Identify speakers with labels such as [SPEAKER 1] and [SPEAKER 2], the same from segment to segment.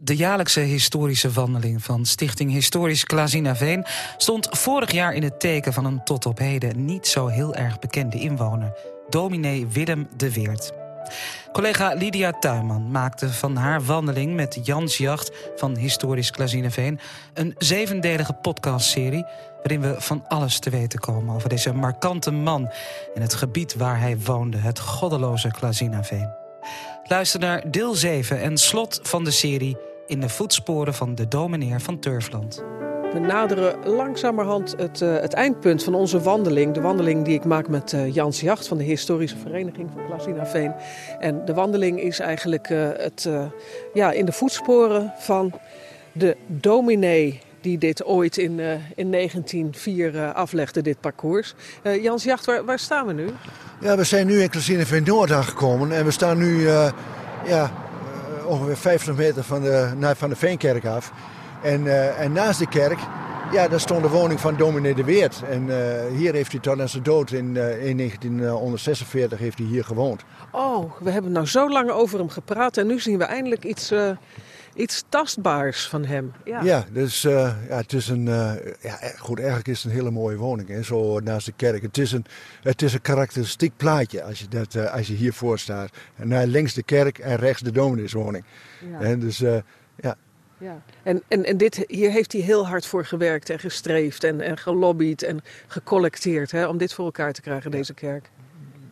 [SPEAKER 1] De jaarlijkse historische wandeling van Stichting Historisch Veen stond vorig jaar in het teken van een tot op heden niet zo heel erg bekende inwoner, dominee Willem de Weert. Collega Lydia Tuinman maakte van haar wandeling met Jans Jacht van Historisch Veen een zevendelige podcastserie waarin we van alles te weten komen over deze markante man en het gebied waar hij woonde, het goddeloze Veen. Luister naar deel 7 en slot van de serie in de voetsporen van de domineer van Turfland.
[SPEAKER 2] We naderen langzamerhand het, uh, het, eindpunt van onze wandeling. De wandeling die ik maak met uh, Jans Jacht van de Historische Vereniging van Veen. En de wandeling is eigenlijk uh, het, ja, in de voetsporen van de dominee die dit ooit in, in 1904 aflegde, dit parcours. Jans Jacht, waar, waar, staan we nu?
[SPEAKER 3] Ja, we zijn nu in Klasinaveen Noord aangekomen en we staan nu ja, ongeveer 50 meter van de, van de Veenkerk af. En, uh, en naast de kerk, ja, daar stond de woning van dominee de Weert. En uh, hier heeft hij tot aan zijn dood in, uh, in 1946 heeft hij hier gewoond.
[SPEAKER 2] Oh, we hebben nou zo lang over hem gepraat en nu zien we eindelijk iets iets tastbaars van hem.
[SPEAKER 3] Ja, ja dus uh, ja, het is een. Uh, ja, goed, eigenlijk is het een hele mooie woning, hè, zo naast de kerk. Het is een, het is een karakteristiek plaatje als je, dat, uh, als je hiervoor staat. En naar links de kerk en rechts de domineeswoning. Ja. En dus ja.
[SPEAKER 2] Ja. En, en, en dit, hier heeft hij heel hard voor gewerkt en gestreefd en, en gelobbyd en gecollecteerd hè, om dit voor elkaar te krijgen, deze kerk.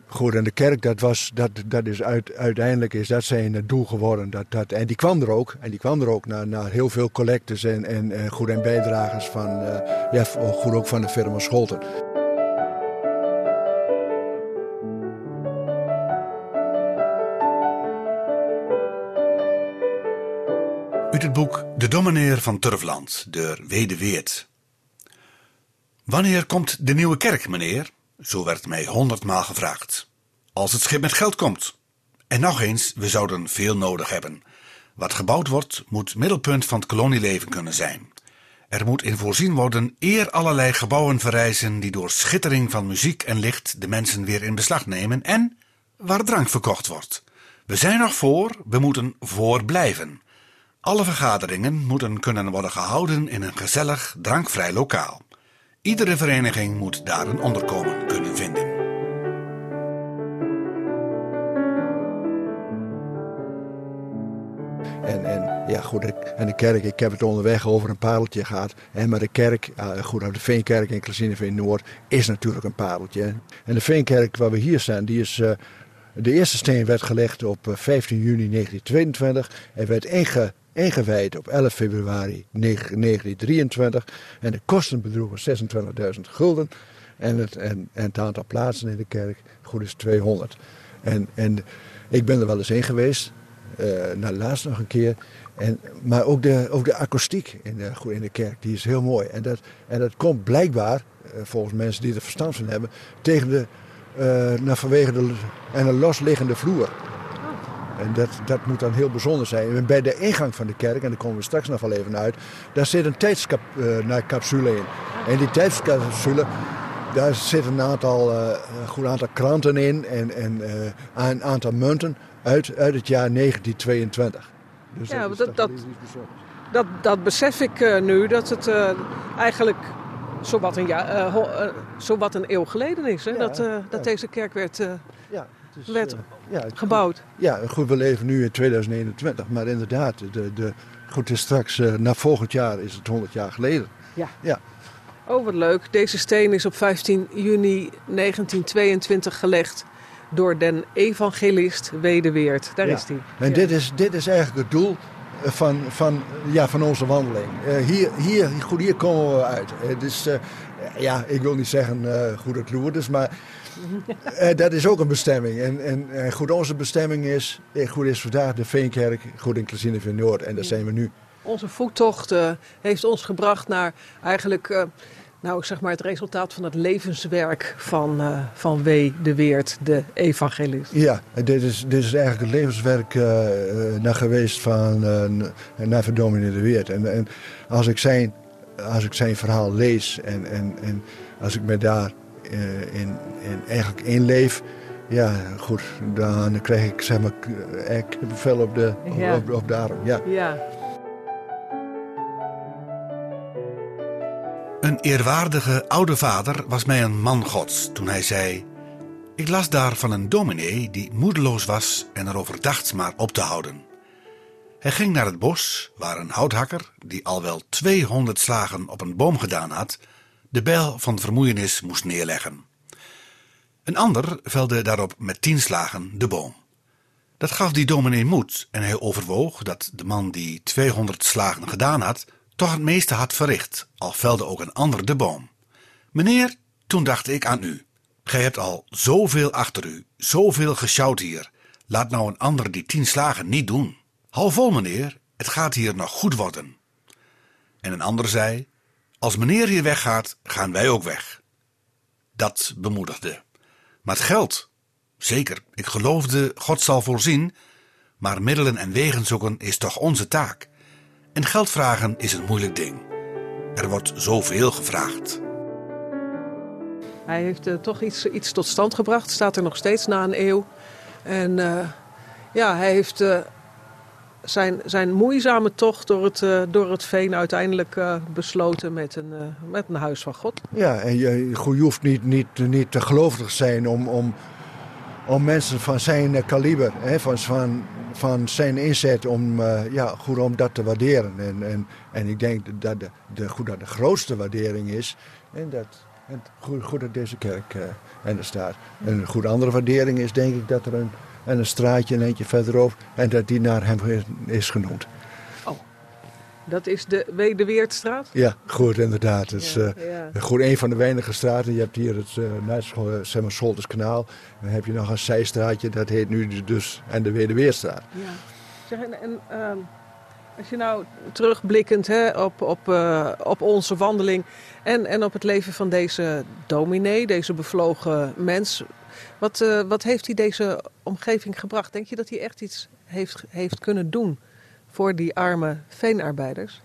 [SPEAKER 3] Goed, en de kerk, dat, was, dat, dat is uit, uiteindelijk is dat zijn doel geworden. Dat, dat, en die kwam er ook. En die kwam er ook naar, naar heel veel collectors en, en, goed en bijdragers van, uh, ja, goed ook van de firma Scholten.
[SPEAKER 4] Uit het boek De Domineer van Turfland, door Wede Weert. Wanneer komt de nieuwe kerk, meneer? Zo werd mij honderdmaal gevraagd. Als het schip met geld komt. En nog eens, we zouden veel nodig hebben. Wat gebouwd wordt, moet middelpunt van het kolonieleven kunnen zijn. Er moet in voorzien worden eer allerlei gebouwen verrijzen die door schittering van muziek en licht de mensen weer in beslag nemen en waar drank verkocht wordt. We zijn nog voor, we moeten voor blijven. Alle vergaderingen moeten kunnen worden gehouden in een gezellig, drankvrij lokaal. Iedere vereniging moet daar een onderkomen kunnen vinden.
[SPEAKER 3] En, en, ja, goed, en de kerk, ik heb het onderweg over een pareltje gehad. En maar de kerk, goed, de Veenkerk in Klazineveen Noord is natuurlijk een pareltje. En de Veenkerk waar we hier staan, die is... Uh, de eerste steen werd gelegd op 15 juni 1922 en werd inge, ingewijd op 11 februari 1923. En de kosten bedroegen 26.000 gulden. En het, en, en aantal plaatsen in de kerk goed is 200. En, en ik ben er wel eens in geweest. Uh, nou, laatst nog een keer. En, maar ook de, ook de akoestiek in de, in de kerk, die is heel mooi. En dat, en dat komt blijkbaar, uh, volgens mensen die er verstand van hebben, tegen de, uh, naar vanwege de, en een losliggende vloer. En dat, dat moet dan heel bijzonder zijn. En bij de ingang van de kerk, en daar komen we straks nog wel even uit, daar zit een tijdscapsule in. En die tijdscapsule, daar zit een aantal, uh, een goed aantal kranten in en, en uh, een aantal munten uit, uit het jaar 1922.
[SPEAKER 2] Dus ja, dat, dat, dat, dat, dat besef ik uh, nu, dat het eigenlijk zowat een, ja, zowat een eeuw geleden is. Hè? Ja, dat, dat deze kerk werd ja werd uh, ja, gebouwd.
[SPEAKER 3] Ja, goed, we leven nu in 2021. Maar inderdaad, de, de, goed, is straks, uh, na volgend jaar is het 100 jaar geleden.
[SPEAKER 2] Ja. ja. Oh, wat leuk. Deze steen is op 15 juni 1922 gelegd door den evangelist Wedeweert. Daar is hij.
[SPEAKER 3] En dit, is, dit is eigenlijk het doel eh, van, van, ja, van onze wandeling. Uh, hier, hier, goed, hier komen we uit. Het is, uh, ja, ik wil niet zeggen uh, goede Lourdes, maar uh, dat is ook een bestemming. En, en, en, goed, onze bestemming is, eh, goed is vandaag de Veenkerk, goed in van Noord. En daar zijn we nu.
[SPEAKER 2] Onze voettocht uh, heeft ons gebracht naar eigenlijk, uh, nou zeg maar het resultaat van het levenswerk van, uh, van W. de Weert, de evangelist.
[SPEAKER 3] Ja, dit is, dit is eigenlijk het levenswerk naar geweest van naar van dominee de Weert. En, en als, ik zijn, als ik zijn verhaal lees en, en, en als ik me daar uh, eh, in, in eigenlijk inleef. Ja, goed, dan krijg ik zeg maar veel op de, op, op, op arm. Ja.
[SPEAKER 2] ja.
[SPEAKER 4] Een eerwaardige oude vader was mij een man gods toen hij zei... Ik las daar van een dominee die moedeloos was en erover dacht maar op te houden. Hij ging naar het bos, waar een houthakker, die al wel 200 slagen op een boom gedaan had, de bijl van vermoeienis moest neerleggen. Een ander velde daarop met tien slagen de boom. Dat gaf die dominee moed en hij overwoog dat de man die 200 slagen gedaan had, toch het meeste had verricht, al velde ook een ander de boom. Meneer, toen dacht ik aan u. Gij hebt al zoveel achter u, zoveel gesjouwd hier. Laat nou een ander die tien slagen niet doen. Hou vol, meneer, het gaat hier nog goed worden. En een ander zei: Als meneer hier weggaat, gaan wij ook weg. Dat bemoedigde. Maar het geld, zeker, ik geloofde God zal voorzien, maar middelen en wegen zoeken is toch onze taak. En geld vragen is een moeilijk ding. Er wordt zoveel gevraagd.
[SPEAKER 2] Hij heeft uh, toch iets, iets tot stand gebracht, staat er nog steeds na een eeuw. En uh, ja, hij heeft uh, zijn, zijn moeizame tocht door het, door het veen uiteindelijk besloten met een, met een huis van God.
[SPEAKER 3] Ja, en je, hoeft niet, niet, niet te gelovig zijn om, om, om mensen van zijn kaliber, hè, van, van, van zijn inzet om, ja, goed om dat te waarderen. En, en, en ik denk dat de, de, goed, dat de grootste waardering is. En dat, en goed, goed dat deze kerk uh, en er staat. En een goede andere waardering is denk ik dat er een, en een straatje een eentje verderop en dat die naar hem is genoemd.
[SPEAKER 2] Oh, dat is de Wederweertstraat?
[SPEAKER 3] Ja, goed inderdaad. Het is ja, ja. goed een van de weinige straten. Je hebt hier het uh, zeg maar, Solterskanaal. Dan heb je nog een zijstraatje, dat heet nu dus en de Wederweerstraat.
[SPEAKER 2] Ja. Zeg, en, en uh, als je nou terugblikkend hè, op, op, uh, op onze wandeling en, en op het leven van deze dominee, deze bevlogen mens. Wat, uh, wat heeft hij deze omgeving gebracht? Denk je dat hij echt iets heeft, heeft kunnen doen voor die arme veenarbeiders?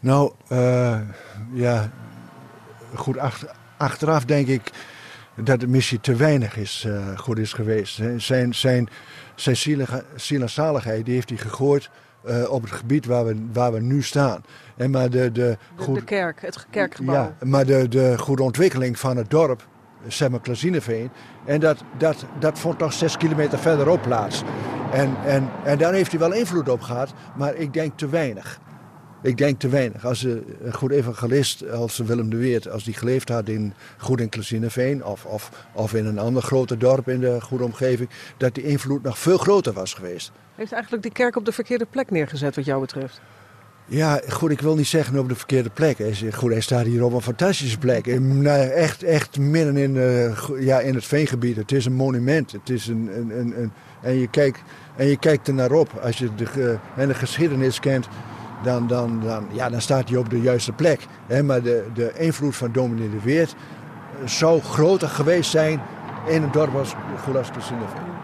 [SPEAKER 3] Nou, uh, ja, goed, achter, achteraf denk ik dat de missie te weinig is, goed is geweest. Zijn, zijn, zijn ziel en zaligheid die heeft hij gegooid uh, op het gebied waar we, waar we nu staan. En maar de, de,
[SPEAKER 2] goed, de, kerk, het kerkgebouw.
[SPEAKER 3] Ja, maar de, de goede ontwikkeling van het dorp, zeg maar Klazineveen, en dat, dat, dat vond toch zes kilometer verderop plaats. En, en, en daar heeft hij wel invloed op gehad, maar ik denk te weinig. Ik denk te weinig. Als een goed evangelist als Willem de Weert, als die geleefd had in Goed in Klazineveen of, of, of in een ander groter dorp in de goede omgeving, dat die invloed nog veel groter was geweest.
[SPEAKER 2] Heeft eigenlijk die kerk op de verkeerde plek neergezet wat jou betreft?
[SPEAKER 3] Ja, goed, ik wil niet zeggen op de verkeerde plek. Goed, hij staat hier op een fantastische plek. Echt, echt midden in, uh, ja, in het veengebied. Het is een monument. Het is een, een, een, een en, je kijkt, en je kijkt er naar op. Als je de, uh, en de geschiedenis kent, dan, dan, dan, ja, dan staat hij op de juiste plek. Hè? Maar de, de invloed van dominee de Weert zou groter geweest zijn in een dorp als Goelaskesineveen.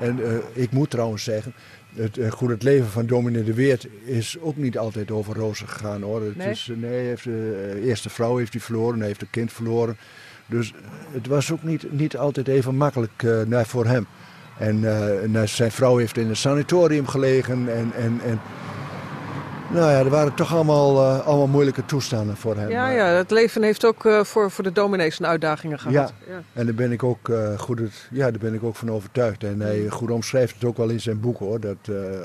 [SPEAKER 3] En uh, ik moet trouwens zeggen, het, uh, goed, het leven van dominee de Weert is ook niet altijd over rozen gegaan hoor. Het
[SPEAKER 2] nee?
[SPEAKER 3] Is, nee, heeft, de eerste vrouw heeft hij verloren, hij heeft een kind verloren. Dus het was ook niet, niet altijd even makkelijk uh, voor hem. En zijn vrouw heeft in een sanatorium gelegen en, en, en nou ja, er waren toch allemaal, uh, allemaal moeilijke toestanden voor hem.
[SPEAKER 2] Ja, ja het leven heeft ook uh, voor, voor de dominees een uitdagingen gehad.
[SPEAKER 3] Ja, ja. en daar ben ik ook, uh, goed, het, ja, daar ben ik ook van overtuigd. En hij goed omschrijft het ook wel in zijn boek hoor. Dat,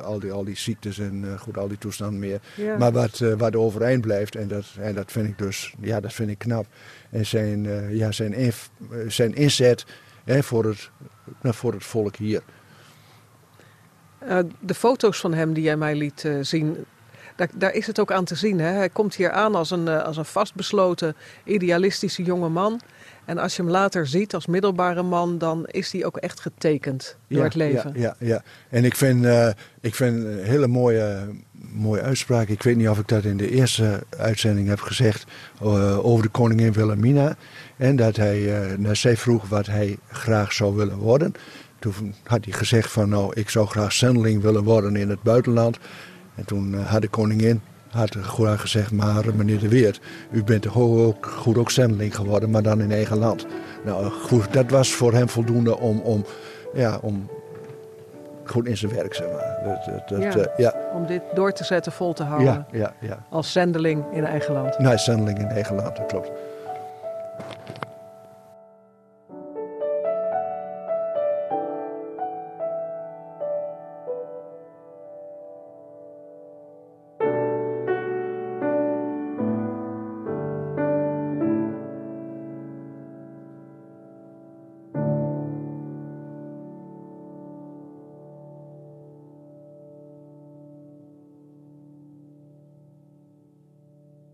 [SPEAKER 3] al, die, al die ziektes en goed, al die toestanden meer.
[SPEAKER 2] Ja.
[SPEAKER 3] Maar wat, wat overeind blijft, en dat, en dat vind ik dus ja, dat vind ik knap. En zijn, ja, zijn, inf, zijn inzet hè, voor, het, nou, voor het volk hier.
[SPEAKER 2] de foto's van hem die jij mij liet zien, daar, daar, is het ook aan te zien. Hè? Hij komt hier aan als een, als een vastbesloten, idealistische jonge man. En als je hem later ziet als middelbare man, dan is hij ook echt getekend door
[SPEAKER 3] ja,
[SPEAKER 2] het leven.
[SPEAKER 3] Ja, ja, ja. en ik vind, uh, ik vind een hele mooie, mooie uitspraak. Ik weet niet of ik dat in de eerste uitzending heb gezegd uh, over de koningin Wilhelmina. En dat hij, uh, naar zij vroeg wat hij graag zou willen worden. Toen had hij gezegd van nou, ik zou graag zendeling willen worden in het buitenland. En toen had de koningin had gezegd, maar meneer de Weert, u bent ook goed ook zendeling geworden, maar dan in eigen land. Nou goed, dat was voor hem voldoende om, om, ja, om goed in zijn werk, zeg maar. Dat, dat,
[SPEAKER 2] Ja.
[SPEAKER 3] ja. ja,
[SPEAKER 2] Om dit door te zetten, vol te houden.
[SPEAKER 3] ja, ja, ja.
[SPEAKER 2] Als zendeling in eigen land.
[SPEAKER 3] Nou, zendeling in eigen land, dat klopt.